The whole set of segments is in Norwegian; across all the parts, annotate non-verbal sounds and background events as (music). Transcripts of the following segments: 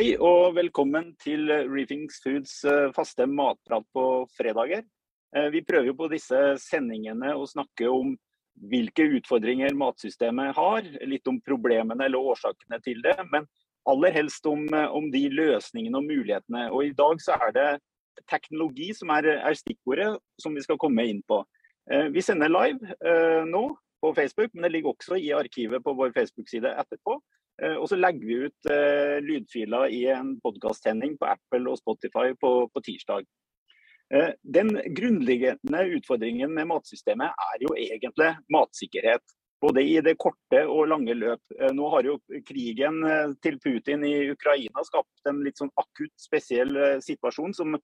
Hei og velkommen til Reefings Foods eh, faste matprat på fredager. Eh, vi prøver jo på disse sendingene å snakke om hvilke utfordringer matsystemet har, litt om problemene eller årsakene til det, men aller helst om, eh, om de løsningene og mulighetene. Og I dag så er det teknologi som er, er stikkordet som vi skal komme inn på. Vi sender live nå på Facebook, men det ligger også i arkivet på vår Facebook-side etterpå. Eh, og så legger vi ut uh, lydfiler i en podkastsending på Apple og Spotify på, på tirsdag. Uh, den grunnleggende utfordringen med matsystemet er jo egentlig matsikkerhet. Både i det korte og lange løp. Nå har jo krigen til Putin i Ukraina skapt en litt sånn akutt, spesiell situasjon som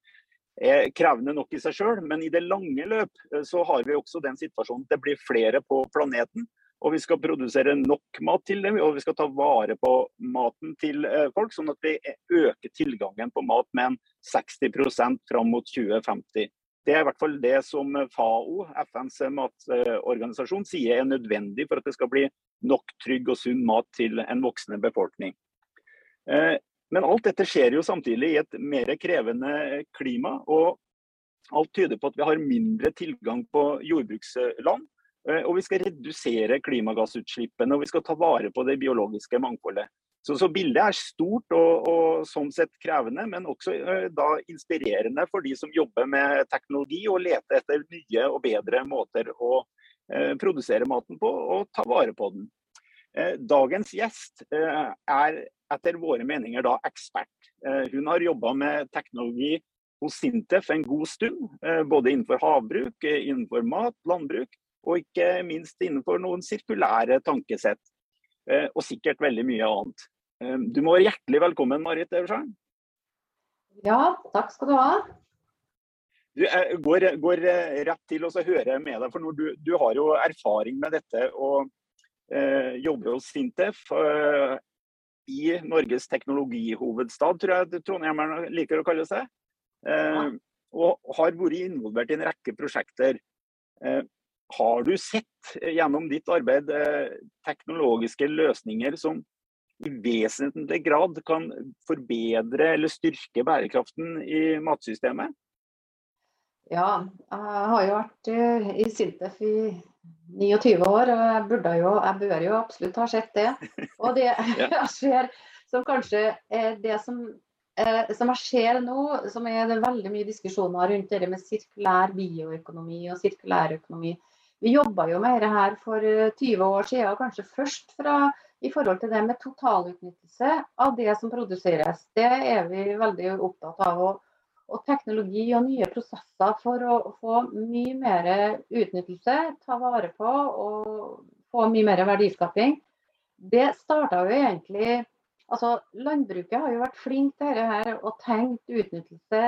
er krevende nok i seg sjøl. Men i det lange løp så har vi også den situasjonen at det blir flere på planeten. Og vi skal produsere nok mat til dem, og vi skal ta vare på maten til eh, folk, sånn at vi øker tilgangen på mat med en 60 fram mot 2050. Det er i hvert fall det som FAO, FNs matorganisasjon, sier er nødvendig for at det skal bli nok trygg og sunn mat til en voksende befolkning. Eh, men alt dette skjer jo samtidig i et mer krevende klima. og Alt tyder på at vi har mindre tilgang på jordbruksland. Eh, og vi skal redusere klimagassutslippene og vi skal ta vare på det biologiske mangfoldet. Så, så bildet er stort og, og, sånn sett krevende, men også uh, da inspirerende for de som jobber med teknologi og leter etter nye og bedre måter å eh, produsere maten på og ta vare på den. Eh, dagens gjest er etter våre meninger da ekspert. hun har jobba med teknologi hos Sintef en god stund, både innenfor havbruk, innenfor mat, landbruk og ikke minst innenfor noen sirkulære tankesett. Eh, og sikkert veldig mye annet. Eh, du må være hjertelig velkommen, Marit Eversheim. Ja, takk skal du ha. Du går, går rett til å høre med deg, for du, du, har jo erfaring med dette og eh, jobber hos Sintef. Eh, I Norges teknologihovedstad, tror jeg trondheimerne liker å kalle seg. Eh, og har vært involvert i en rekke prosjekter. Har du sett eh, gjennom ditt arbeid eh, teknologiske løsninger som i vesentlig grad kan forbedre eller styrke bærekraften i matsystemet? Ja, jeg har jo vært eh, i Sintef i 29 år, og jeg, burde jo, jeg bør jo absolutt ha sett det. Og det (laughs) (laughs) jeg ser som kanskje det som, som jeg ser nå, som er det veldig mye diskusjoner rundt det med sirkulær bioøkonomi og sirkulær økonomi. Vi jobba jo med dette her for 20 eh, år siden, kanskje først fra, i forhold til det med totalutnyttelse av det som produseres. Det er vi veldig opptatt av. Og, og teknologi og nye prosesser for å få mye mer utnyttelse, ta vare på og få mye mer verdiskaping. Det starta jo egentlig Altså, Landbruket har jo vært flink til dette og tenkt utnyttelse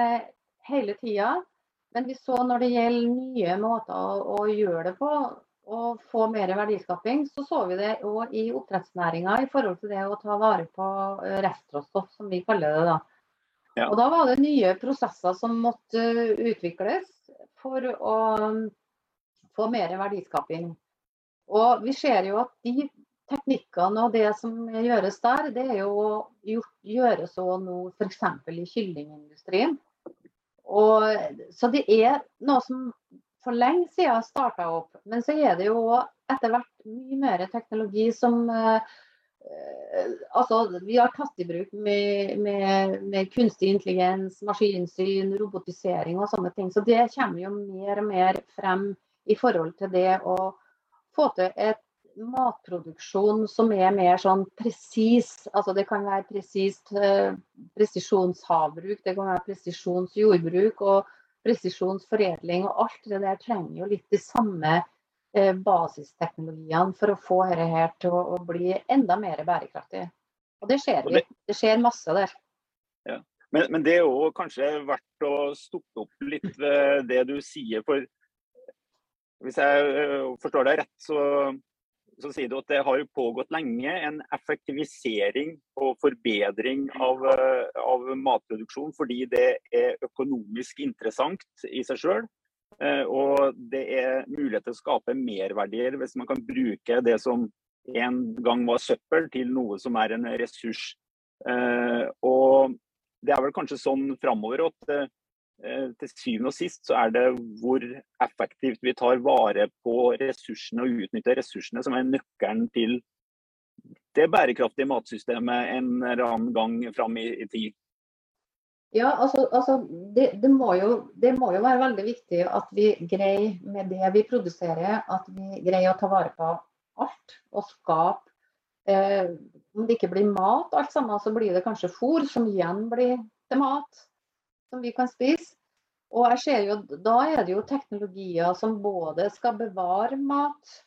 hele tida. Men vi så når det gjelder nye måter å, å gjøre det på, og få mer verdiskaping, så så vi det òg i oppdrettsnæringa i forhold til det å ta vare på eh, restråstoff, som vi kaller det. da. Ja. Og Da var det nye prosesser som måtte utvikles for å um, få mer verdiskaping. Og Vi ser jo at de teknikkene og det som gjøres der, det er jo gjøres òg nå f.eks. i kyllingindustrien. Og, så det er noe som for lenge siden starta opp. Men så er det jo etter hvert mye mer teknologi som uh, altså, Vi har tatt i bruk med, med, med, kunstig intelligens, maskinsyn, robotisering og sånne ting. Så det kommer jo mer og mer frem i forhold til det å få til et matproduksjon som er mer sånn presis. Altså det kan være presist eh, presisjonshavbruk, det kan være presisjonsjordbruk og presisjonsforedling. Og alt det der trenger jo litt de samme eh, basisteknologiene for å få dette her til å, å, bli enda mer bærekraftig. Og det skjer vi. Det skjer masse der. Ja. Men, men, det er jo kanskje verdt å stoppe opp litt ved det du sier. For hvis jeg eh, forstår deg rett, så så sier du at det har pågått lenge en effektivisering og forbedring av, eh, av matproduksjon fordi det er økonomisk interessant i seg sjøl. Eh, og det er mulighet til å skape merverdier hvis man kan bruke det som en gang var søppel, til noe som er en ressurs. Og det er vel kanskje sånn framover at til syvende og sist så er det hvor effektivt vi tar vare på ressursene og utnytter ressursene som er nøkkelen til det bærekraftige matsystemet en eller annen gang fram i, i tid. Ja, altså, altså det, det, må jo, det, må jo, være veldig viktig at vi greier med det vi produserer, at vi greier å ta vare på alt og skape eh, Om det ikke blir mat alt sammen, så blir det kanskje fôr, som igjen blir til mat som vi kan spise. Og jeg ser jo, Da er det jo teknologier som både skal bevare mat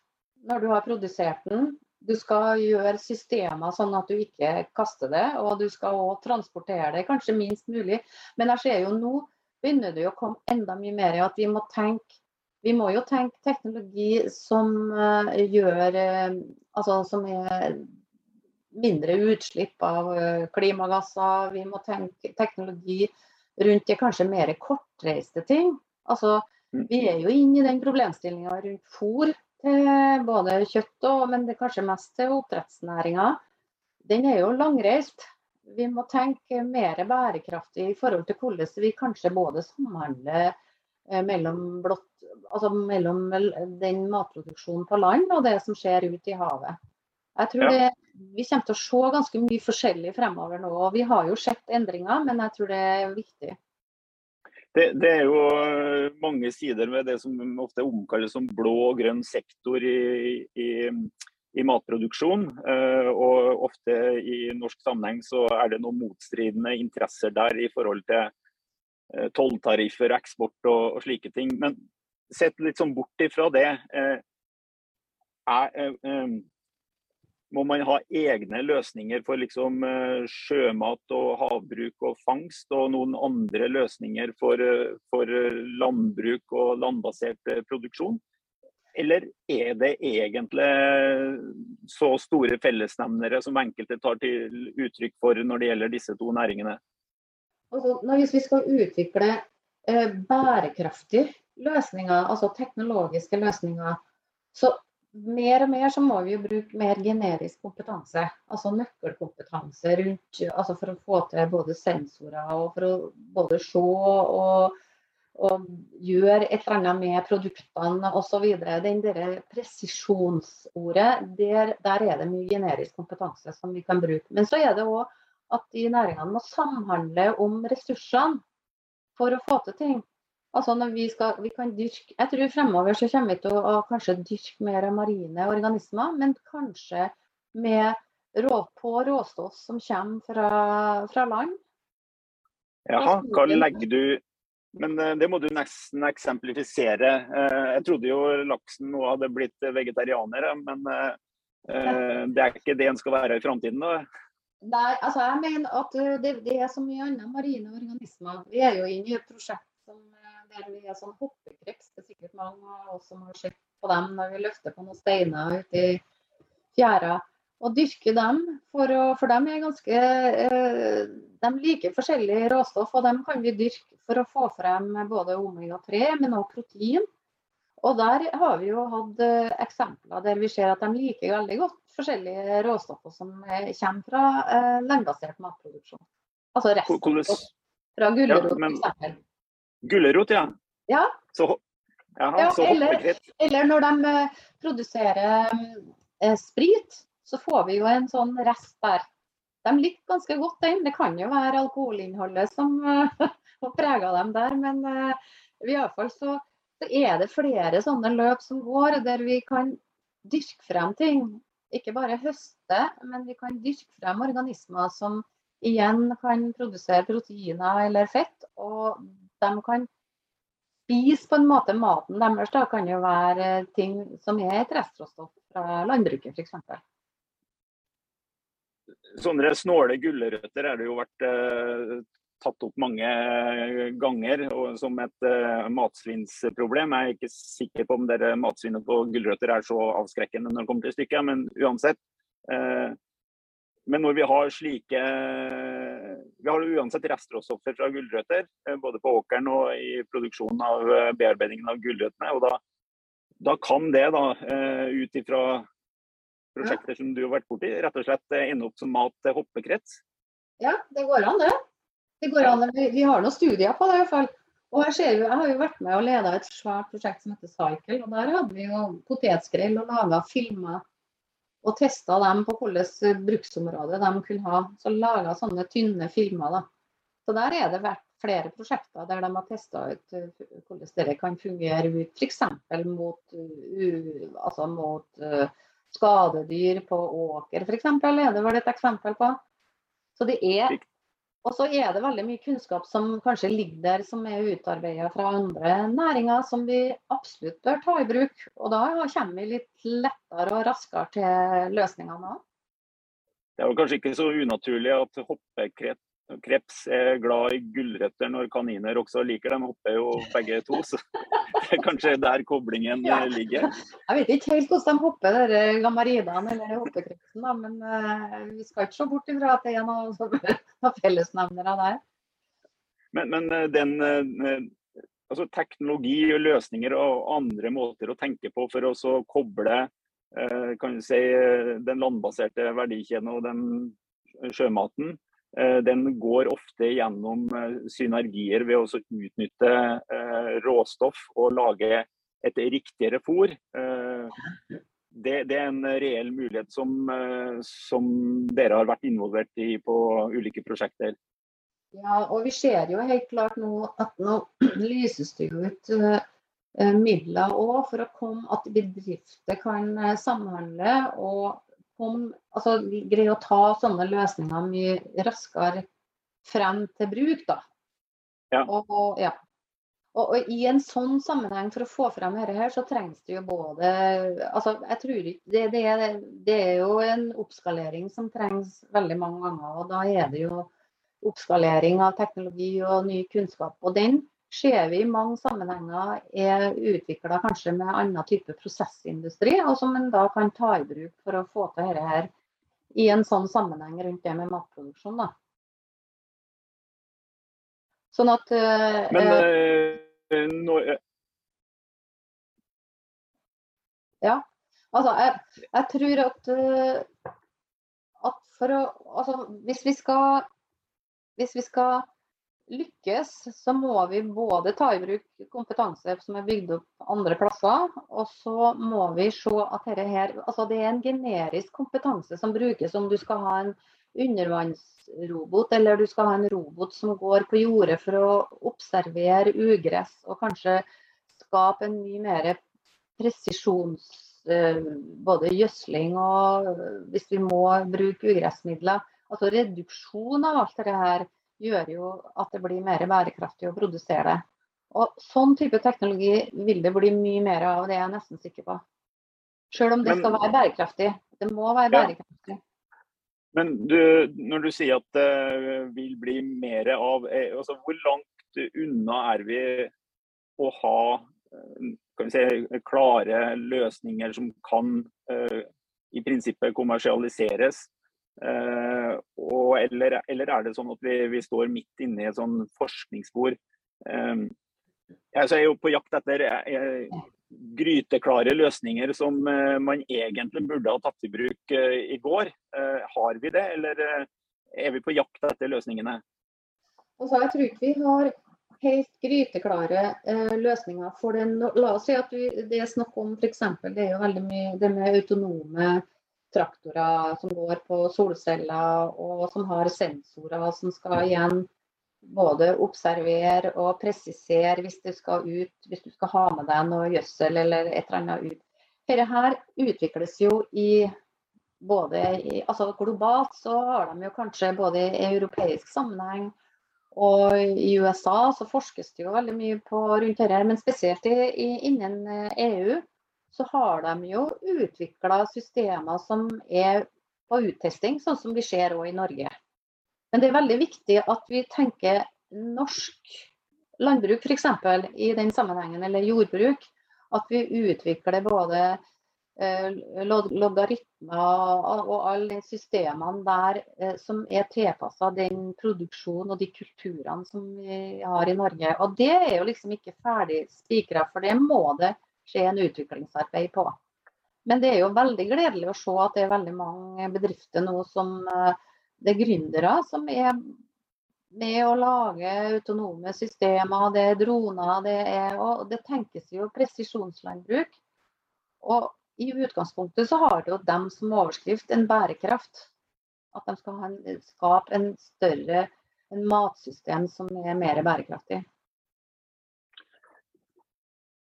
når du har produsert den, du skal gjøre systemer sånn at du ikke kaster det, og du skal òg transportere det kanskje minst mulig. Men jeg ser jo nå begynner det å komme enda mye mer i at vi må tenke vi må jo tenke teknologi som uh, gjør uh, Altså som er mindre utslipp av uh, klimagasser. Vi må tenke teknologi rundt det kanskje mer kortreiste ting. Altså, mm. vi er jo inne i den problemstillinga rundt fôr til både kjøtt og men det kanskje mest til oppdrettsnæringa. Den er jo langreist. Vi må tenke mer bærekraftig i forhold til hvordan vi kanskje både samhandler eh, mellom, blott, altså mellom den matproduksjonen på land og det som skjer ute i havet. Jeg tror det, Vi kommer til å se ganske mye forskjellig fremover nå. og Vi har jo sett endringer, men jeg tror det er viktig. Det, det, er jo eh, mange sider ved det som ofte omkalles som blå og grønn sektor i, i, i matproduksjon. Uh, og ofte i norsk sammenheng så er det noen motstridende interesser der i forhold til uh, tolltariffer, eksport og, og, slike ting. Men sett litt sånn bort ifra det. Er, må man ha egne løsninger for liksom eh, sjømat og havbruk og fangst, og noen andre løsninger for, eh, for landbruk og landbasert eh, produksjon? Eller er det egentlig så store fellesnevnere som enkelte tar til uttrykk for når det gjelder disse to næringene? Altså, hvis vi skal utvikle eh, bærekraftige løsninger, altså teknologiske løsninger, så mer og mer så må vi jo bruke mer generisk kompetanse. Altså nøkkelkompetanse rundt, altså for å få til både sensorer og for å både se og, og gjøre et eller annet med produktene osv. Den der presisjonsordet, der, der, er det mye generisk kompetanse som vi kan bruke. Men så er det òg at de næringene må samhandle om ressursene for å få til ting. Altså når vi skal, vi kan dyrke, Jeg tror fremover så kommer vi til å, å kanskje dyrke mer marine organismer, men kanskje med rå, på råstoff som kommer fra, fra land. Jaha, hva legger du Men eh, det må du nesten eksemplifisere. Eh, jeg trodde jo laksen nå hadde blitt vegetarianere, men eh, det er ikke det en skal være i framtiden? Nei, altså jeg mener at det, det er så mye andre marine organismer. Vi er jo inne i et prosjekt som vi er sånn hoppekreps. Det er sikkert mange av oss som har sett på dem når vi løfter på noen steiner ute i fjæra. Og dyrker dem, for, å, for dem er ganske eh, De liker forskjellige råstoff, og dem kan vi dyrke for å få frem både omega-3, men også protein. Og der har vi jo hatt eh, eksempler der vi ser at de liker veldig godt forskjellige råstoffer som kommer fra eh, landbasert matproduksjon. Altså resten fra gulrot ja, men... Gulrot, ja. ja. Så, jaha, ja så eller, eller, når de uh, produserer eh, sprit, så får vi jo en sånn rest der. De liker ganske godt den. Det kan jo være alkoholinnholdet som uh, (laughs) har prega dem der, men i alle fall så, så er det flere sånne løp som går, der vi kan dyrke frem ting. Ikke bare høste, men vi kan dyrke frem organismer som igjen kan produsere proteiner eller fett. Og de kan spise på en måte maten deres. Da kan jo være ting som er et restråstoff fra landbruket f.eks. Sånne snåle gulrøtter er det jo vært eh, tatt opp mange ganger og som et eh, matsvinnsproblem. Jeg er ikke sikker på om dere matsvinnet på gulrøtter er så avskrekkende når det kommer til stykket, men uansett. Uh, men når vi har slike Vi har uansett restråstoffer fra gulrøtter, eh, både på åkeren og i produksjonen av eh, bearbeidingen av gulrøttene. og da, da kan det, da, eh, ut ifra prosjekter som du har vært borti, rett og slett ende opp som mat til hoppekrets. Ja, det går an, det. det går an. Vi, har noen studier på det i hvert fall. Og jeg, ser jeg har jo vært med og leda et svært prosjekt som heter Cycle. og Der hadde vi jo potetskrell og laga filmer og testa dem på hvilket bruksområde de kunne ha. Så laga sånne tynne filmer. da. Så der er det vært flere prosjekter der de har testa ut uh, hvordan det kan fungere ut f.eks. mot, uh, altså mot uh, skadedyr på åker, f.eks. er det vel et eksempel på. Så det er og så er det veldig mye kunnskap som kanskje ligger der, som er utarbeidet fra andre næringer, som vi absolutt bør ta i bruk. Og da kommer vi litt lettere og raskere til løsningene òg. Det er jo kanskje ikke så unaturlig at hoppekreps kreps er glad i gulrøtter når kaniner også liker dem. Hopper jo begge to, så (laughs) det er kanskje der koblingen ja. ligger. Jeg vet ikke helt hvordan de hopper, der gamaridene eller hoppekrepsen, men uh, vi skal ikke se bort ifra at det er noen (laughs) fellesnevnere der. Men, men eh, den uh, altså teknologi og løsninger og andre måter å tenke på for å koble uh, kan du si, den landbaserte verdikjeden og den sjømaten Eh, den går ofte gjennom eh, synergier ved å utnytte eh, råstoff og lage et riktigere fôr. Det, det, er en reell mulighet som, som, dere har vært involvert i på ulike prosjekter. Ja, og vi ser jo helt klart nå at nå lyses det ut midler òg for å komme at bedrifter kan samhandle og kom, altså, greie å ta sånne løsninger mye raskere frem til bruk. da. Ja. Og, ja. Og, og, I en sånn sammenheng, for å få frem dette, her, så trengs det jo både altså jeg tror ikke, det, det, er, det, er, jo en oppskalering som trengs veldig mange ganger. og Da er det jo oppskalering av teknologi og ny kunnskap. Og den ser vi i mange sammenhenger er utvikla kanskje med annen type prosessindustri, og som en da kan ta i bruk for å få til dette her i en sånn sammenheng rundt det med matproduksjon. da. Sånn at uh, Men uh, når Ja. Altså, jeg, jeg tror at, uh, at for å Altså, hvis vi skal hvis vi skal lykkes, så må vi både ta i bruk kompetanse som er bygd opp andre plasser, og så må vi se at dette her Altså det er en generisk kompetanse som brukes om du skal ha en undervannsrobot, eller du skal ha en robot som går på jordet for å observere ugress og kanskje skape en mye mer presisjons eh, både gjødsling og hvis vi må bruke ugressmidler. Altså reduksjon av alt dette her gjør jo at det blir mer bærekraftig å produsere det. Og Sånn type teknologi vil det bli mye mer av, det er jeg nesten sikker på. Selv om det skal være bærekraftig. Det må være bærekraftig. Men du, når du sier at det vil bli mer av eh, altså Hvor langt unna er vi å ha kan vi si, klare løsninger som kan uh, i prinsippet kommersialiseres og, eller, eller, er det sånn at vi, vi står midt inne i et sånn forskningsspor? Um, jeg er jo på jakt etter uh, gryteklare løsninger som man egentlig burde ha tatt i bruk i går. har vi det, eller er vi på jakt etter løsningene? Altså, jeg tror ikke vi har helt gryteklare løsninger for den. La oss si at vi, det er snakk om f.eks. det er jo veldig mye det med autonome traktorer som går på solceller, og som har sensorer som skal igjen både observere og presisere hvis du skal ut, hvis du skal ha med deg noe gjødsel eller et eller annet ut. Dette her utvikles jo i både i, altså Globalt så har de jo kanskje både i europeisk sammenheng og i USA så forskes det jo veldig mye på rundt dette, men spesielt i, innen EU så har de jo utvikla systemer som er på uttesting, sånn som vi ser òg i Norge. Men det er veldig viktig at vi tenker norsk landbruk f.eks. i den sammenhengen, eller jordbruk. At vi utvikler både eh, logaritmer og alle de systemene der eh, som er tilpassa den produksjonen og de kulturene som vi har i Norge. Og det er jo liksom ikke ferdig spikra, for det må det skje en utviklingsarbeid på. Men det er jo veldig gledelig å se at det er veldig mange bedrifter nå som uh, det er gründere som er med å lage autonome systemer. Det er droner, det er Og det tenkes jo presisjonslandbruk. Og i utgangspunktet så har det jo dem som overskrift en bærekraft. At de skal en, skape en større en matsystem som er mer bærekraftig.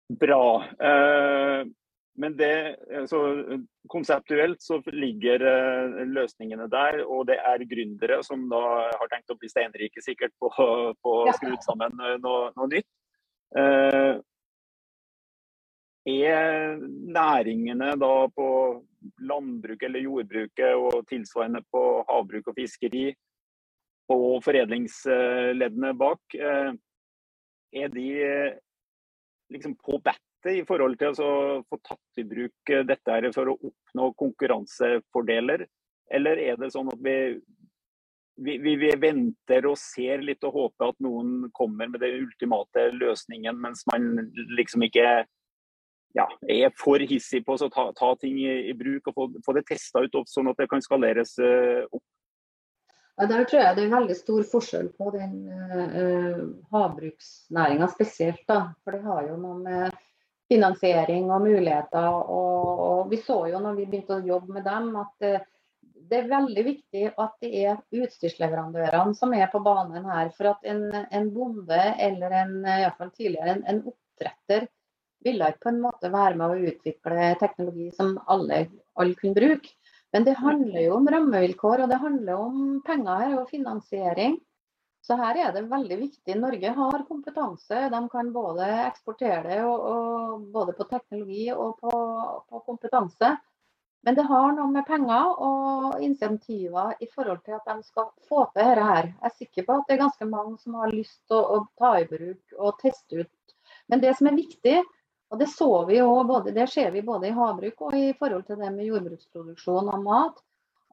Bra. Eh, men det, så konseptuelt så ligger løsningene der, og det er gründere som da har tenkt å bli steinrike sikkert på å skru sammen noe, noe, nytt. Eh, er næringene da på landbruk eller jordbruket og tilsvarende på havbruk og fiskeri og foredlingsleddene bak, er de liksom på battet i forhold til å få tatt i bruk dette her for å oppnå konkurransefordeler? Eller er det sånn at vi, vi, vi, venter og ser litt og håper at noen kommer med den ultimate løsningen, mens man liksom ikke ja, er for hissig på å ta, ta ting i, i, bruk og få, få det testa ut, sånn at det kan skaleres uh, opp? Der tror jeg det er veldig stor forskjell på den uh, havbruksnæringa spesielt. da, for det har jo noe med finansiering og muligheter. Og, og, vi så jo når vi begynte å jobbe med dem, at det, det er veldig viktig at det er utstyrsleverandørene som er på banen her. For at en, en bonde eller en, hvert fall tidligere, en, en oppdretter ville ikke på en måte være med å utvikle teknologi som alle, alle kunne bruke. Men det handler jo om rammevilkår, og det handler om penger og finansiering. Så her er det veldig viktig. Norge har kompetanse. De kan både eksportere det og, og både på teknologi og på, på, kompetanse. Men det har noe med penger og insentiver i forhold til at de skal få til dette her. Jeg er sikker på at det er ganske mange som har lyst til å, å ta i bruk og teste ut. Men det som er viktig, og det, så vi jo både, det ser vi både i havbruk og i forhold til det med jordbruksproduksjon og mat,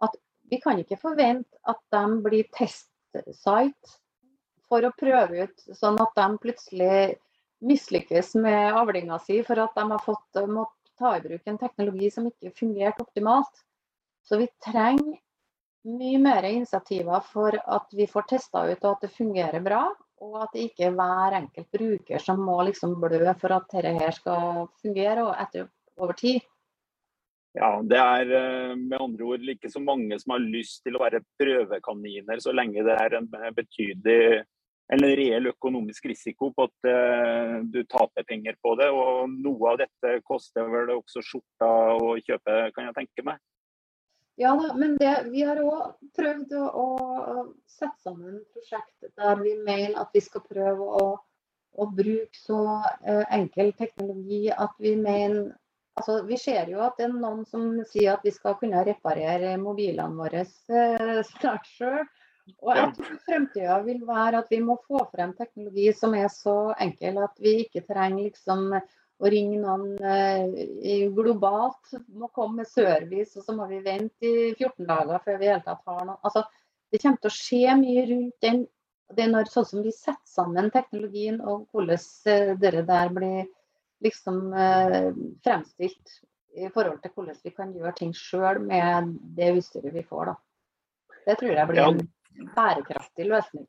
at vi kan ikke forvente at de blir testsite for å prøve ut, sånn at de plutselig mislykkes med avlinga si for at de har fått måtte ta i bruk en teknologi som ikke fungerte optimalt. Så vi trenger mye mer initiativer for at vi får testa ut og at det fungerer bra. Og at det ikke er hver enkelt bruker som må liksom blø for at dette her skal fungere og etter, over tid. Ja, Det er eh, med andre ord ikke så mange som har lyst til å være prøvekaniner, så lenge det er en betydelig eller en reell økonomisk risiko på at uh, du taper penger på det. Og noe av dette koster vel også skjorta å kjøpe, kan jeg tenke meg. Ja da, men det, vi har òg prøvd å, å, sette sammen prosjekt der vi mener at vi skal prøve å, å bruke så eh, enkel teknologi at vi mener Altså, vi ser jo at det er noen som sier at vi skal kunne reparere mobilene våre uh, (laughs) snart sjøl. Og jeg tror fremtida vil være at vi må få frem teknologi som er så enkel at vi ikke trenger liksom å ringe noen eh, globalt. Må komme med service, og så må vi vente i 14 dager før vi i hele tatt har noe. Altså, det kommer til å skje mye rundt den. Det er når, sånn som vi setter sammen teknologien og hvordan det dere der blir liksom eh, fremstilt i forhold til hvordan vi kan gjøre ting sjøl med det utstyret vi får. da. Det tror jeg blir en bærekraftig løsning?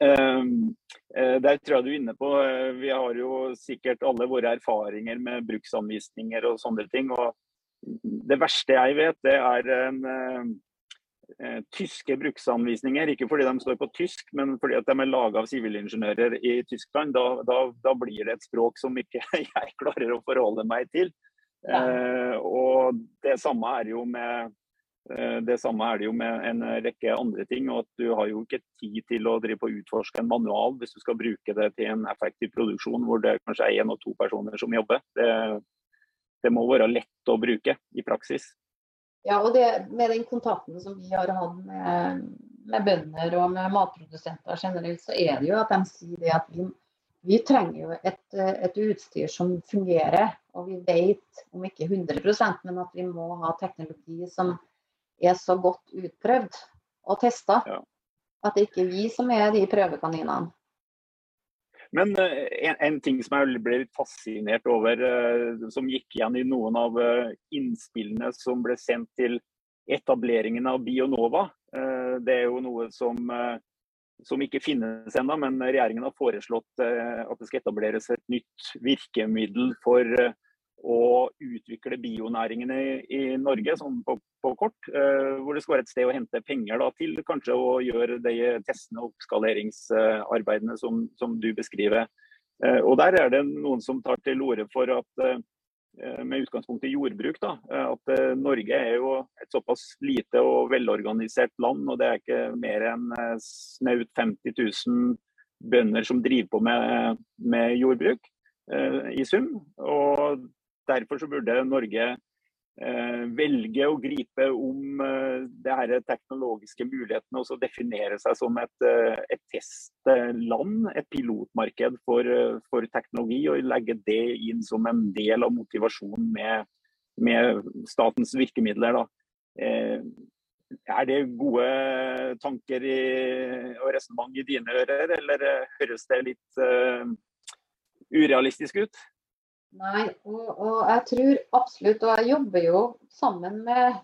Ehm, eh, der tror jeg du er inne på. Eh, vi har jo sikkert alle våre erfaringer med bruksanvisninger og sånne ting. og Det verste jeg vet, det er en, uh, tyske bruksanvisninger. Ikke fordi de står på tysk, men fordi de er laga av sivilingeniører i Tyskland. Da, da, da, blir det et språk som ikke (laughs) jeg klarer å forholde meg til. Ja. Uh, og det samme er jo med Eh, det samme er det jo med en rekke andre ting. og at Du har jo ikke tid til å drive på utforske en manual hvis du skal bruke det til en effektiv produksjon hvor det kanskje er én og to personer som jobber. Det, det, må være lett å bruke i praksis. Ja, og det, Med den kontakten som vi har hatt med, med bønder og med matprodusenter generelt, så er det jo at de sier det at vi, vi trenger jo et, et, utstyr som fungerer. Og vi vet, om ikke 100% men at vi må ha teknologi som er så godt utprøvd og testa ja. at det ikke er vi som er de prøvekaninene. Men uh, en, en, ting som jeg ble litt fascinert over, uh, som gikk igjen i noen av uh, innspillene som ble sendt til etableringen av Bionova, Det er jo noe som, som ikke finnes ennå, men regjeringen har foreslått at det skal etableres et nytt virkemiddel for å utvikle bionæringene i, i Norge sånn på, på, kort. Eh, hvor det skal være et sted å hente penger da, til kanskje å gjøre de testene og oppskaleringsarbeidene som, som du beskriver. Eh, og Der er det noen som tar til orde for at eh, med utgangspunkt i jordbruk, da, at eh, Norge er jo et såpass lite og velorganisert land. og Det er ikke mer enn eh, snaut 50 000 bønder som driver på med, med jordbruk eh, i sum. Og Derfor så burde Norge eh, velge å gripe om eh, det her teknologiske mulighetene og definere seg som et, eh, et testland, et pilotmarked for, for, teknologi, og legge det inn som en del av motivasjonen med, med statens virkemidler. Eh, er det gode tanker i, og resonnement i dine ører, eller høres det litt urealistisk ut? Nei, og, og, jeg tror absolutt, og jeg jobber jo sammen med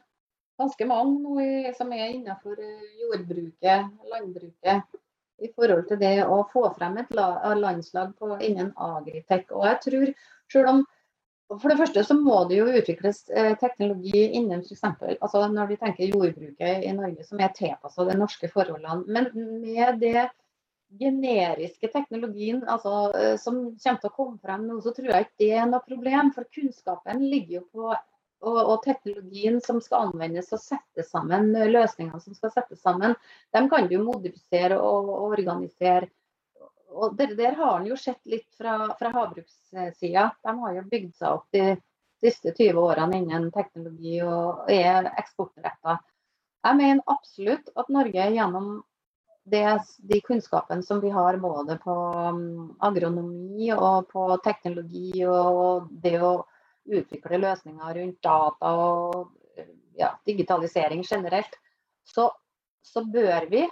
ganske mange nå som er innenfor eh, jordbruket, landbruket, i forhold til det å få frem et landslag på, innen agritech. Og jeg tror, selv om for det første så må det jo utvikles eh, teknologi innen f.eks. Altså når vi tenker jordbruket i Norge som er tilpassa de norske forholdene. Men med det generiske teknologien altså, eh, som kommer til å komme frem nå, så tror jeg ikke det er noe problem. For kunnskapen ligger jo på og, og, teknologien som skal anvendes og sette sammen eh, løsningene som skal settes sammen, dem kan du modifisere og, og organisere. Og der, der, har en jo sett litt fra, fra havbrukssida. De har jo bygd seg opp de siste 20 årene innen teknologi og er eksportretta. Jeg mener absolutt at Norge gjennom det, de kunnskapene som vi har både på um, agronomi og på teknologi og det å utvikle løsninger rundt data og ja, digitalisering generelt, så, så, bør vi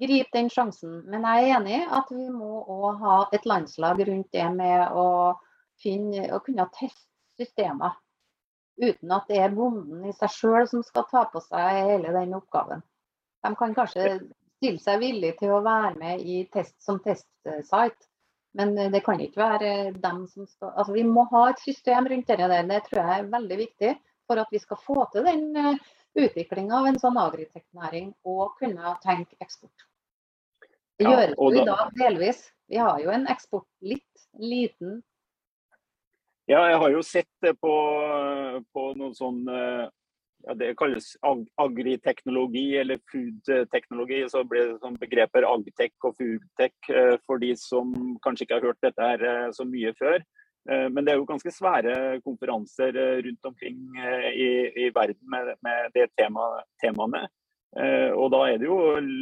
gripe den sjansen. Men jeg er enig i at vi må òg ha et landslag rundt det med å, finne, å kunne teste systemer. Uten at det er bonden i seg sjøl som skal ta på seg hele den oppgaven. De kan kanskje stille seg villig til å være med i test, som testsite. Men eh, det kan ikke være dem som skal Altså vi må ha et system rundt det der. Det tror jeg er veldig viktig for at vi skal få til den uh, utviklinga av en sånn agritech-næring og kunne tenke eksport. Det ja, gjøres jo i dag delvis. Vi har jo en eksport litt liten. Ja, jeg har jo sett det på, på noen sånn ja, det kalles ag agriteknologi eller foodteknologi. Så blir det sånn begreper agtech og foodtech eh, for de som kanskje ikke har hørt dette her eh, så mye før. Eh, men det er jo ganske svære konferanser rundt omkring i, i verden med, med de tema, temaene. Og da er det jo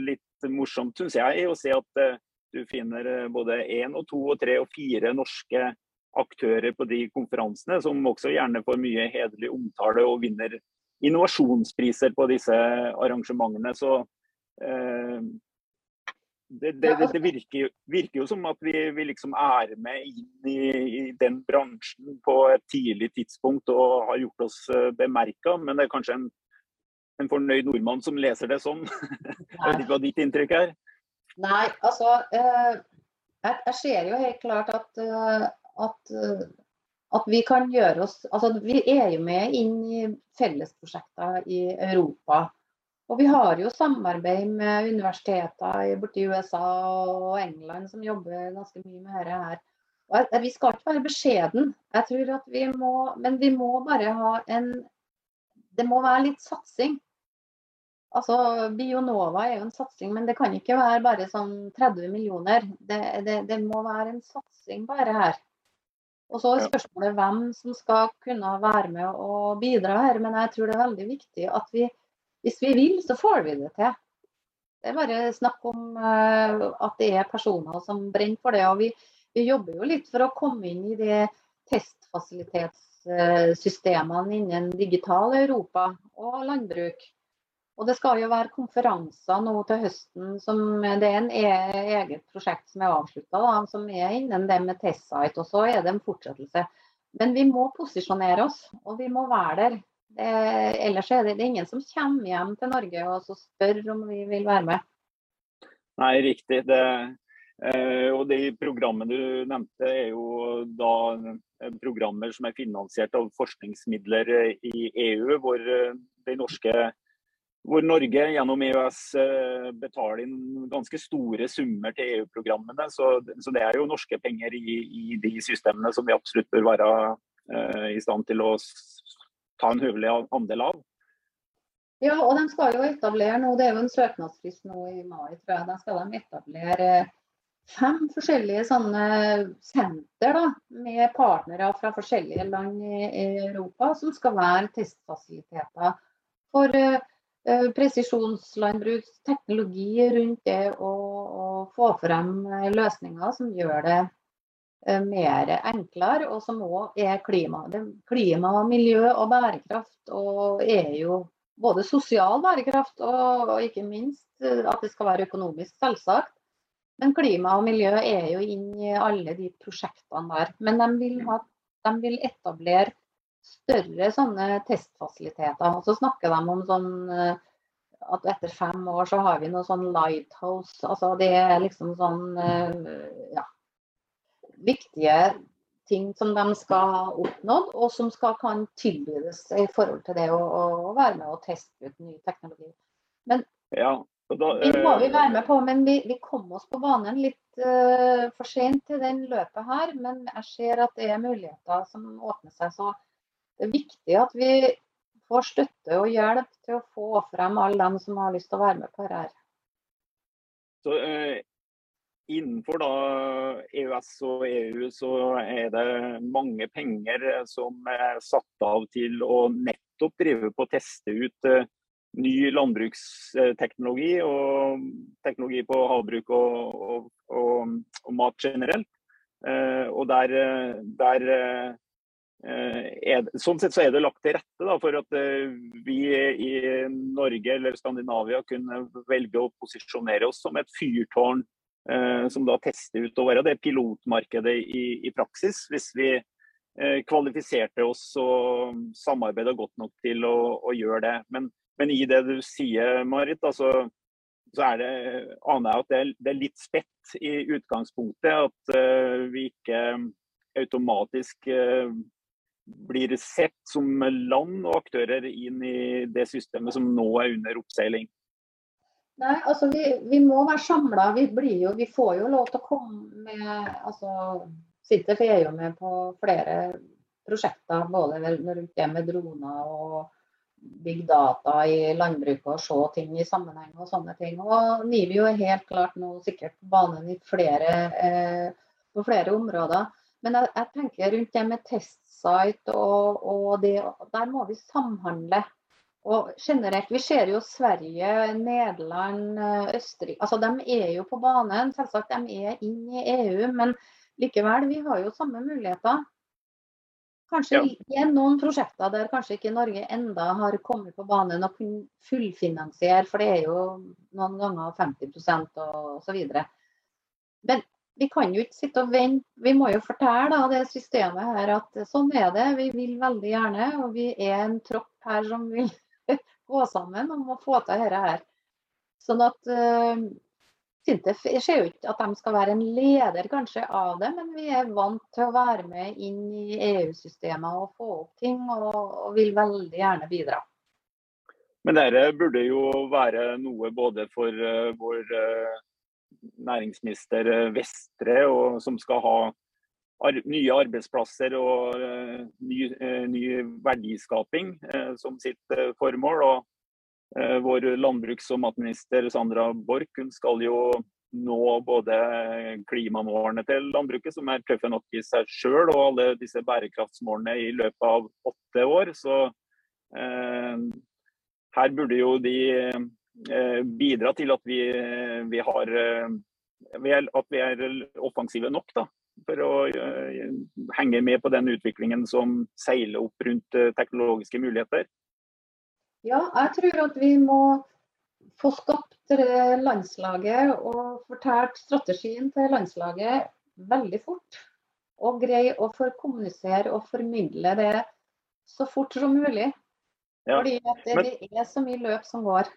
litt morsomt, syns jeg, å se at du finner både én og to og tre og fire norske aktører på de konferansene, som også gjerne får mye hederlig omtale og vinner innovasjonspriser på disse arrangementene. Så eh, det, det, det, det virker, virker, jo som at vi, vi liksom er med inn i, i, den bransjen på et tidlig tidspunkt og har gjort oss eh, bemerka, men det er kanskje en, en fornøyd nordmann som leser det sånn. (laughs) Jeg vet ikke hva ditt inntrykk er? Nei, altså eh, jeg, jeg, ser jo helt klart at, eh, at at vi kan gjøre oss altså Vi er jo med inn i fellesprosjekter i Europa. Og vi har jo samarbeid med universiteter borti USA og England som jobber ganske mye med dette her. Og vi skal ikke være beskjeden. Jeg tror at vi må, men vi må bare ha en Det må være litt satsing. Altså, Bionova er jo en satsing, men det kan ikke være bare sånn 30 millioner. Det, det, det må være en satsing bare her. Og så er spørsmålet hvem som skal kunne være med og bidra her. Men jeg tror det er veldig viktig at vi, hvis vi vil, så får vi det til. Det er bare snakk om uh, at det er personer som brenner for det. Og vi, vi, jobber jo litt for å komme inn i de testfasilitetssystemene innen digital Europa og landbruk. Og det skal jo være konferanser nå til høsten. Som, det er en e eget prosjekt som er avslutta, som er innen det med testsite. Og så er det en fortsettelse. Men vi må posisjonere oss, og vi må være der. Det, ellers er det, det er ingen som kommer hjem til Norge og spør om vi vil være med. Nei, riktig. Det, eh, og De programmene du nevnte, er jo da eh, programmer som er finansiert av forskningsmidler i EU, hvor, de norske, hvor Norge gjennom EØS betaler inn ganske store summer til EU-programmene. Så, så, det er jo norske penger i, i, de systemene som vi absolutt bør være uh, i stand til å ta en høvelig andel av. Ja, og de skal jo etablere nå, det er jo en søknadsfrist nå i mai, tror jeg. Da skal de etablere fem forskjellige sånne senter da, med partnere fra forskjellige land i Europa, som skal være testfasiliteter for uh, presisjonslandbruk, teknologi rundt det å få frem løsninger som gjør det uh, mer enklere, og som òg er klima. Klima, miljø og bærekraft og er jo både sosial bærekraft og, og, ikke minst eh, at det skal være økonomisk, selvsagt. Men klima og miljø er jo inn i alle de prosjektene der. Men de vil, ha, de vil etablere større sånne testfasiliteter. Og så snakker de om sånn eh, at etter fem år så har vi noe sånn lighthouse. Altså det er liksom sånn eh, ja, viktige ting som de skal ha oppnådd, og som skal, kan tilbydes i forhold til det å, å være med og teste ut ny teknologi. Men ja, da, vi må vi være med på, men vi, vi kom oss på banen litt uh, for sent til den løpet her. Men jeg ser at det er muligheter som åpner seg. Så det er viktig at vi får støtte og hjelp til å få frem alle dem som har lyst til å være med på dette. Så, eh, Innenfor da EØS og EU så er det mange penger som er satt av til å nettopp drive på å teste ut eh, ny landbruksteknologi og teknologi på havbruk og, og, og, og mat generelt. Eh, og der, der uh, er, sånn sett så er det lagt til rette da, for at vi i Norge eller Skandinavia kunne velge å posisjonere oss som et fyrtårn Eh, som da tester ut å være det pilotmarkedet i, i praksis. Hvis vi eh, kvalifiserte oss og samarbeida godt nok til å, å gjøre det. Men, men, i det du sier, Marit, altså, så er det, aner jeg at det er, det er litt spett i utgangspunktet. At uh, vi ikke automatisk uh, blir sett som land og aktører inn i det systemet som nå er under oppseiling. Nei, altså vi, vi må være samla. Vi, vi, får jo lov til å komme med altså, Sintef er jo med på flere prosjekter, både rundt det med droner og big data i landbruket og se ting i sammenheng og sånne ting. Og NIVIO er helt klart nå sikkert på banen i flere, eh, på flere områder. Men jeg, jeg, tenker rundt det med testsite og, og det, der må vi samhandle. Og generelt, Vi ser jo Sverige, Nederland, Østerrike altså De er jo på banen. Selvsagt, de er inn i EU, men likevel, vi har jo samme muligheter. Kanskje ja. er noen prosjekter der kanskje ikke Norge enda har kommet på banen og kunne fullfinansiere, for det er jo noen ganger 50% og så videre. Men vi kan jo ikke sitte og vente. Vi må jo fortelle da, det systemet her at sånn er det. Vi vil veldig gjerne, og vi er en tropp her som vil (laughs) gå sammen om å få til dette her. Sånn at uh, Sintef ser jo ikke at de skal være en leder kanskje av det, men vi er vant til å være med inn i EU-systemet og få opp ting, og, og vil veldig gjerne bidra. Men dette burde jo være noe både for uh, vår uh, næringsminister Vestre, og, som skal ha ar nye arbeidsplasser og uh, ny, uh, ny, verdiskaping som sitt formål. Og vår landbruks- og matminister Sandra Borch skal jo nå både klimamålene til landbruket, som er tøffe nok i seg sjøl, og alle disse bærekraftsmålene i løpet av åtte år. Så her burde jo de bidra til at vi, vi har at vi er offensive nok da, for å henge med på den utviklingen som seiler opp rundt teknologiske muligheter? Ja, jeg tror at vi må få skapt landslaget og fortalt strategien til landslaget veldig fort. Og greie å kommunisere og formidle det så fort som mulig. Ja. Fordi det, men, det, er så mye løp som går.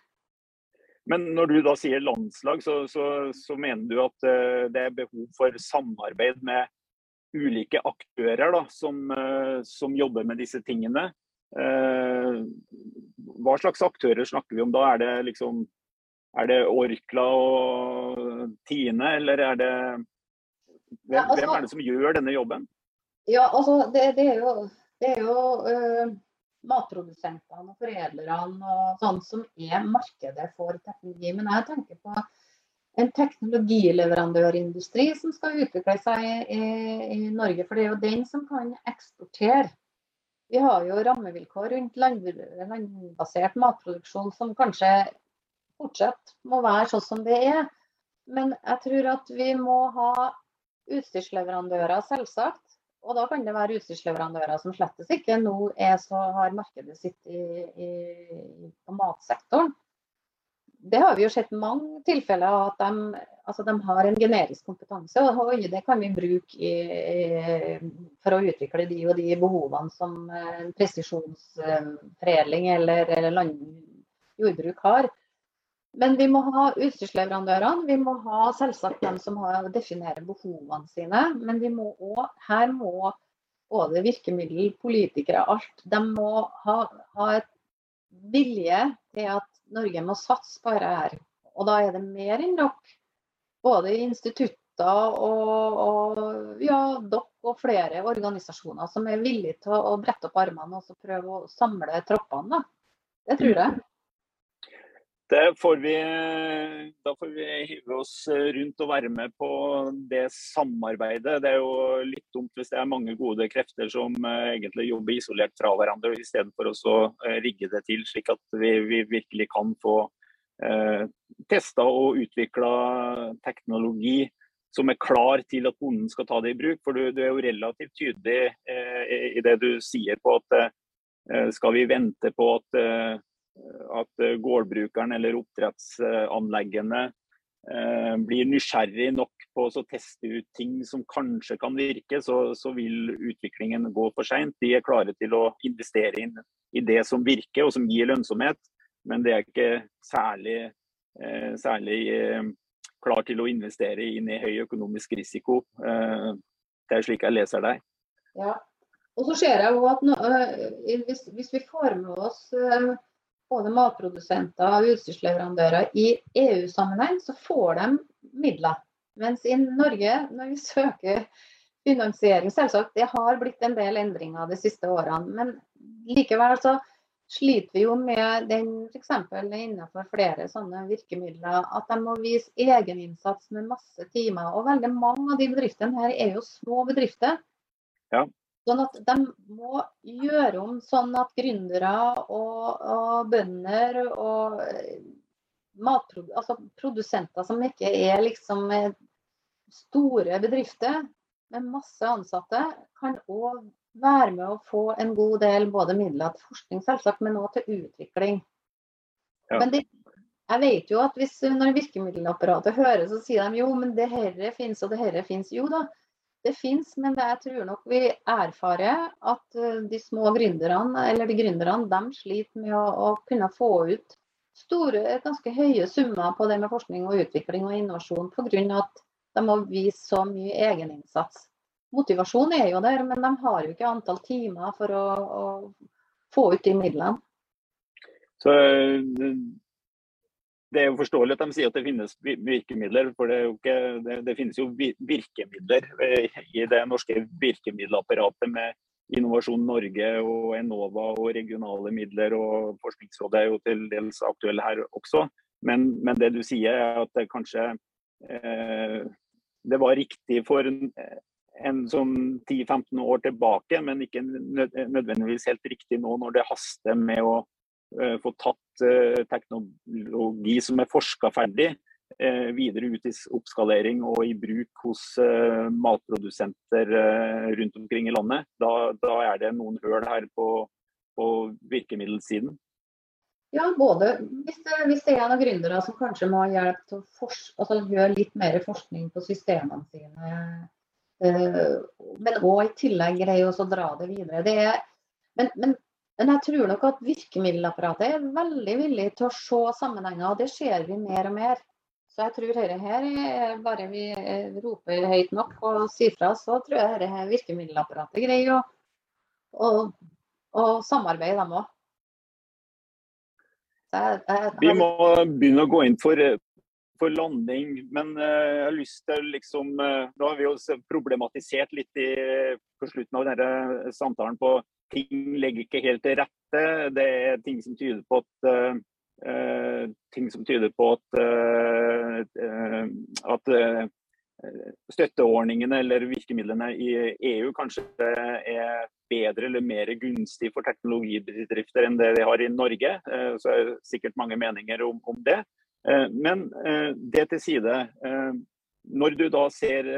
Men når du da sier landslag, så, så, så mener du at uh, det er behov for samarbeid med ulike aktører da, som, uh, som jobber med disse tingene. Uh, hva slags aktører snakker vi om da? Er det liksom er det Orkla og Tine, eller er det hvem, altså, hvem, er det som gjør denne jobben? Ja, altså det, det er jo, det er jo matprodusentene og foredlerne og sånn som er markedet for teknologi. Men jeg tenker på en teknologileverandørindustri som skal utvikle seg i, i, Norge. For det er jo den som kan eksportere. Vi har jo rammevilkår rundt land, landbasert matproduksjon som kanskje fortsatt må være sånn som det er. Men jeg tror at vi må ha utstyrsleverandører, selvsagt. Og da kan det være utstyrsleverandører som slettes ikke nå er så har markedet sitt i, i, på matsektoren. Det har vi jo sett mange tilfeller av at de, altså de har en generisk kompetanse. Og det kan vi bruke i, for å utvikle de og de behovene som eh, presisjonsforedling eller, eller land, jordbruk har. Men vi må ha utstyrsleverandørene. Vi må ha selvsagt dem som har, definerer behovene sine. Men vi må også, her må både virkemiddel, politikere, alt. De må ha, ha et vilje til at Norge må satse på dette her. Og da er det mer enn nok. Både institutter og, og ja, dere og flere organisasjoner som er villige til å brette opp armene og prøve å samle troppene. Det tror jeg. Får vi, da får vi hive oss rundt og være med på det samarbeidet. Det er jo litt dumt hvis det er mange gode krefter som eh, egentlig jobber isolert fra hverandre, istedenfor å eh, rigge det til slik at vi, vi virkelig kan få eh, testa og utvikla teknologi som er klar til at bonden skal ta det i bruk. For du, du er jo relativt tydelig eh, i det du sier på at eh, skal vi vente på at eh, at eh, gårdbrukeren eller oppdrettsanleggene eh, blir nysgjerrig nok på å teste ut ting som kanskje kan virke, så, så vil utviklingen gå for seint. De er klare til å investere inn i det som virker og som gir lønnsomhet, men det er ikke særlig, eh, særlig klar til å investere inn i høy økonomisk risiko. Det er slik jeg leser deg. Ja, og så ser jeg at nå, hvis, hvis, vi får med oss både matprodusenter og utstyrsleverandører i EU-sammenheng, så får de midler. Mens i Norge, når vi søker finansiering Selvsagt, det har blitt en del endringer de siste årene. Men likevel så sliter vi jo med den f.eks. innenfor flere sånne virkemidler, at de må vise egeninnsats med masse timer. Og veldig mange av de bedriftene her er jo små bedrifter. Ja. Sånn at de må gjøre om sånn at gründere og, og bønder og eh, altså produsenter som ikke er liksom store bedrifter med masse ansatte, kan òg være med å få en god del både midler til forskning, selvsagt, men òg til utvikling. Ja. Men det, jeg vet jo at hvis når virkemiddelapparatet hører, så sier de jo, men det herre finnes og det herre finnes. Jo da, det fins, men jeg tror nok vi erfarer at eh, de små gründerne, eller de gründerne, de sliter med å, å, kunne få ut store, ganske høye summer på det med forskning og utvikling og innovasjon pga. at de må vise så mye egeninnsats. Motivasjon er jo der, men de har jo ikke antall timer for å, å få ut de midlene. Så det er jo forståelig at de sier at det finnes virkemidler, for det, ikke, det, det finnes jo virkemidler i det norske virkemiddelapparatet med Innovasjon Norge og Enova og regionale midler, og Forskningsrådet er jo til dels aktuelle her også. Men, men det du sier er at det kanskje eh, det var riktig for en, en sånn 10-15 år tilbake, men ikke nødvendigvis helt riktig nå når det haster med å Eh, få tatt eh, teknologi som er forska ferdig, eh, videre ut i oppskalering og i bruk hos matprodusenter rundt omkring i landet. Da, da er det noen høl her på, på virkemiddelsiden. Ja, både hvis det, hvis det, er noen gründere som kanskje må ha hjelp til å forske, altså gjøre litt mer forskning på systemene sine. Men òg i tillegg greie å dra det videre. Det er, men, men Men jeg tror nok at virkemiddelapparatet er veldig villig til å se sammenhenger, og det ser vi mer og mer. Så jeg tror dette her er bare vi eh, roper høyt nok og sier fra, så tror jeg dette virkemiddelapparatet greier å, å, å samarbeide, dem òg. Vi må begynne å gå inn for, for landing, men uh, jeg har lyst til liksom da Nå har vi jo problematisert litt i, på slutten av denne samtalen på ting legger ikke helt til rette. Det er ting som tyder på at uh, ting som tyder på at, uh, uh, støtteordningene eller virkemidlene i EU kanskje er bedre eller mer gunstig for teknologibedrifter enn det de har i Norge. Så er det sikkert mange meninger om, om det. Men det til side. Når du da ser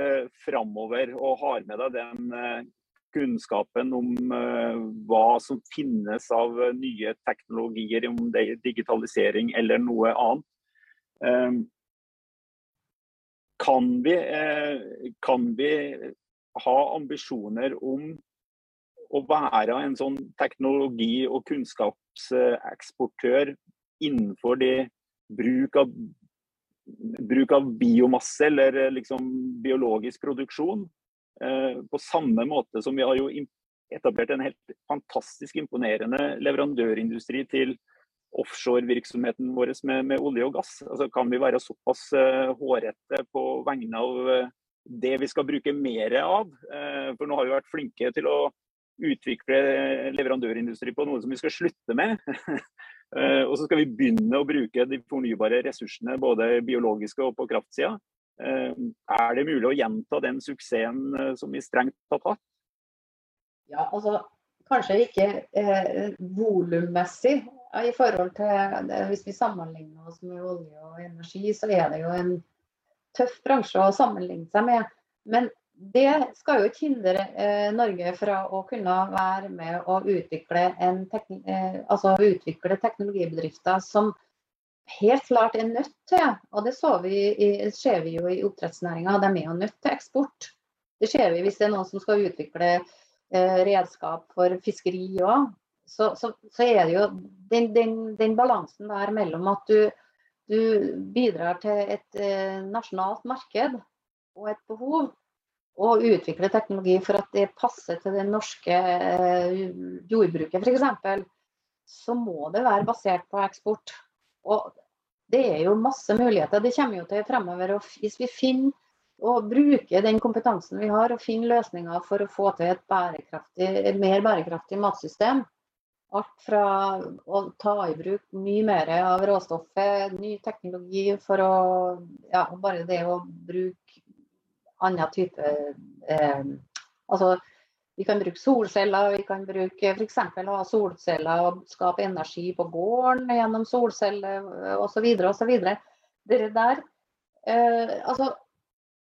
framover og har med deg den kunnskapen om uh, hva som finnes av uh, nye teknologier, om det er digitalisering eller noe annet. Um, kan, vi, uh, kan vi ha ambisjoner om å være en sånn teknologi- og kunnskapseksportør innenfor de bruk av, bruk av biomasse eller liksom biologisk produksjon? Eh, på samme måte som vi har jo etablert en helt fantastisk imponerende leverandørindustri til offshorevirksomheten vår med, med, olje og gass. Altså, kan vi være såpass uh, hårete på vegne av uh, det vi skal bruke mer av? For nå har vi vært flinke til å utvikle leverandørindustri på noe som vi skal slutte med. (laughs) og så skal vi begynne å bruke de fornybare ressursene, både biologiske og på kraftsida. Eh, er det mulig å gjenta den suksessen eh, som vi strengt tatt har? Ja, altså kanskje ikke eh, volummessig i forhold til Hvis vi sammenligner oss med olje og energi, så er det jo en tøff bransje å sammenligne seg med. Men det skal jo ikke hindre eh, Norge fra å kunne være med å utvikle, eh, altså utvikle teknologibedrifter som helt klart er nødt til, og det vi, ser vi jo i oppdrettsnæringa, de er jo nødt til eksport. Det ser vi hvis det er noen som skal utvikle eh, redskap for fiskeri òg. Så, så, så, er det jo den, den, den, balansen der mellom at du, du bidrar til et eh, nasjonalt marked og et behov, og utvikle teknologi for at det passer til det norske eh, jordbruket f.eks., så må det være basert på eksport. Og det er jo masse muligheter. Det kommer jo til fremover. Og hvis vi finner og bruker den kompetansen vi har og finner løsninger for å få til et, et mer bærekraftig matsystem. Alt fra å ta i bruk mye mer av råstoffet, ny teknologi for å ja, Bare det å bruke annen type eh, Altså vi kan bruke solceller, vi kan bruke f.eks. ha solceller og skape energi på gården gjennom solceller osv. osv. Det der eh, altså,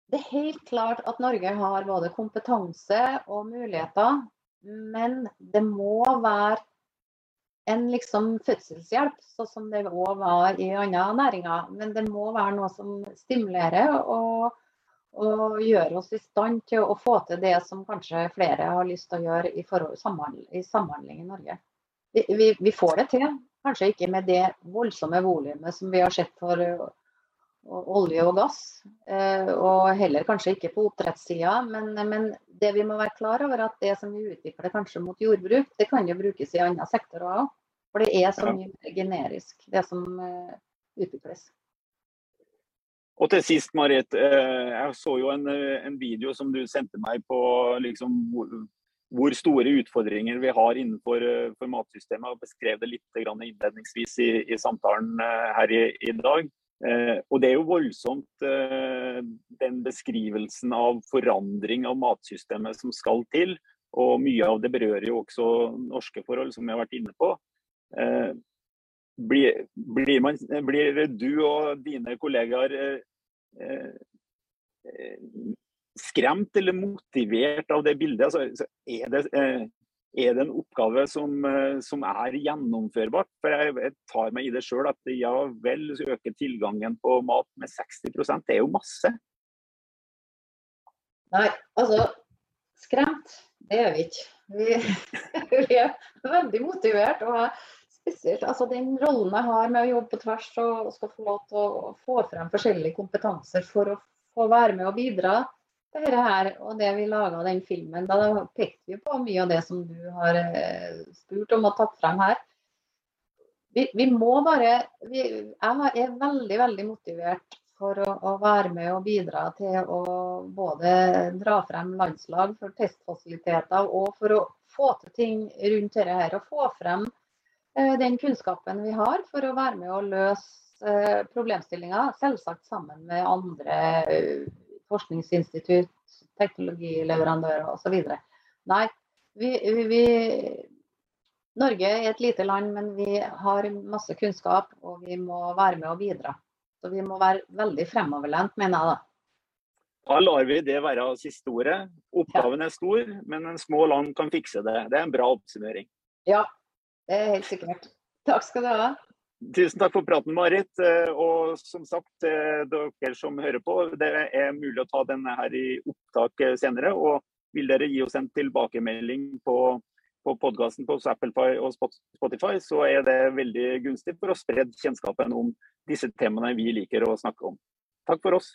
det er helt klart at Norge har både kompetanse og muligheter, men det må være en liksom fødselshjelp, sånn som det òg var i andre næringer. Men det må være noe som stimulerer og og gjøre oss i stand til å få til det som kanskje flere har lyst til å gjøre i, forhold, i samhandling i Norge. Vi, vi, vi, får det til, kanskje ikke med det voldsomme volumet som vi har sett for olje og gass, uh, og heller kanskje ikke på oppdrettssida. Men, men, det vi må være klar over at det som vi utvikler kanskje mot jordbruk, det kan jo brukes i andre sektorer òg. For det er så mye generisk, det som uh, utvikles. Og til sist, Marit. Eh, jeg så jo en, eh, en video som du sendte meg på liksom, hvor store utfordringer vi har innenfor for matsystemet. og Beskrev det litt innledningsvis i, i samtalen her i, i dag. Eh, og Det er jo voldsomt eh, den beskrivelsen av forandring av matsystemet som skal til. Og mye av det berører jo også norske forhold, som vi har vært inne på. Blir, blir, man, blir, du og dine kollegaer eh, eh, skremt eller motivert av det bildet? Altså, er, det, eh, er, det, en oppgave som, eh, som, er gjennomførbart? For jeg, jeg tar meg i det sjøl at ja vel, så øker tilgangen på mat med 60 Det er jo masse. Nei, altså skremt, det er vi ikke. Vi, (laughs) vi er veldig motivert. og spesielt altså Den rollen jeg har med å jobbe på tvers og skal få lov til å få frem forskjellige kompetanser for å få være med og bidra til dette her, og det vi laga den filmen, da pekte vi på mye av det som du har eh, spurt om og tatt frem her. Vi, vi må bare vi, Jeg er veldig, veldig motivert for å, å, være med og bidra til å både dra frem landslag for testfasiliteter og for å få til ting rundt dette her. Og få frem den kunnskapen vi har for å være med å løse eh, problemstillinger. Selvsagt sammen med andre eh, forskningsinstitutt, teknologileverandører osv. Nei, vi, vi, Norge er et lite land, men vi har masse kunnskap, og vi må være med og bidra. Så vi må være veldig fremoverlent, mener jeg da. Da lar vi det være siste ordet. Oppgaven er stor, men en små land kan fikse det. Det er en bra oppsummering. Ja, helt sikkert. Takk skal du ha. Tusen takk for praten, Marit. Eh, og som sagt, eh, dere som hører på, det er mulig å ta denne her i opptak eh, senere. Og vil dere gi oss en tilbakemelding på på podkasten på Applefy og Spotify, så er det veldig gunstig for å spre kjennskapen om disse temaene vi liker å snakke om. Takk for oss.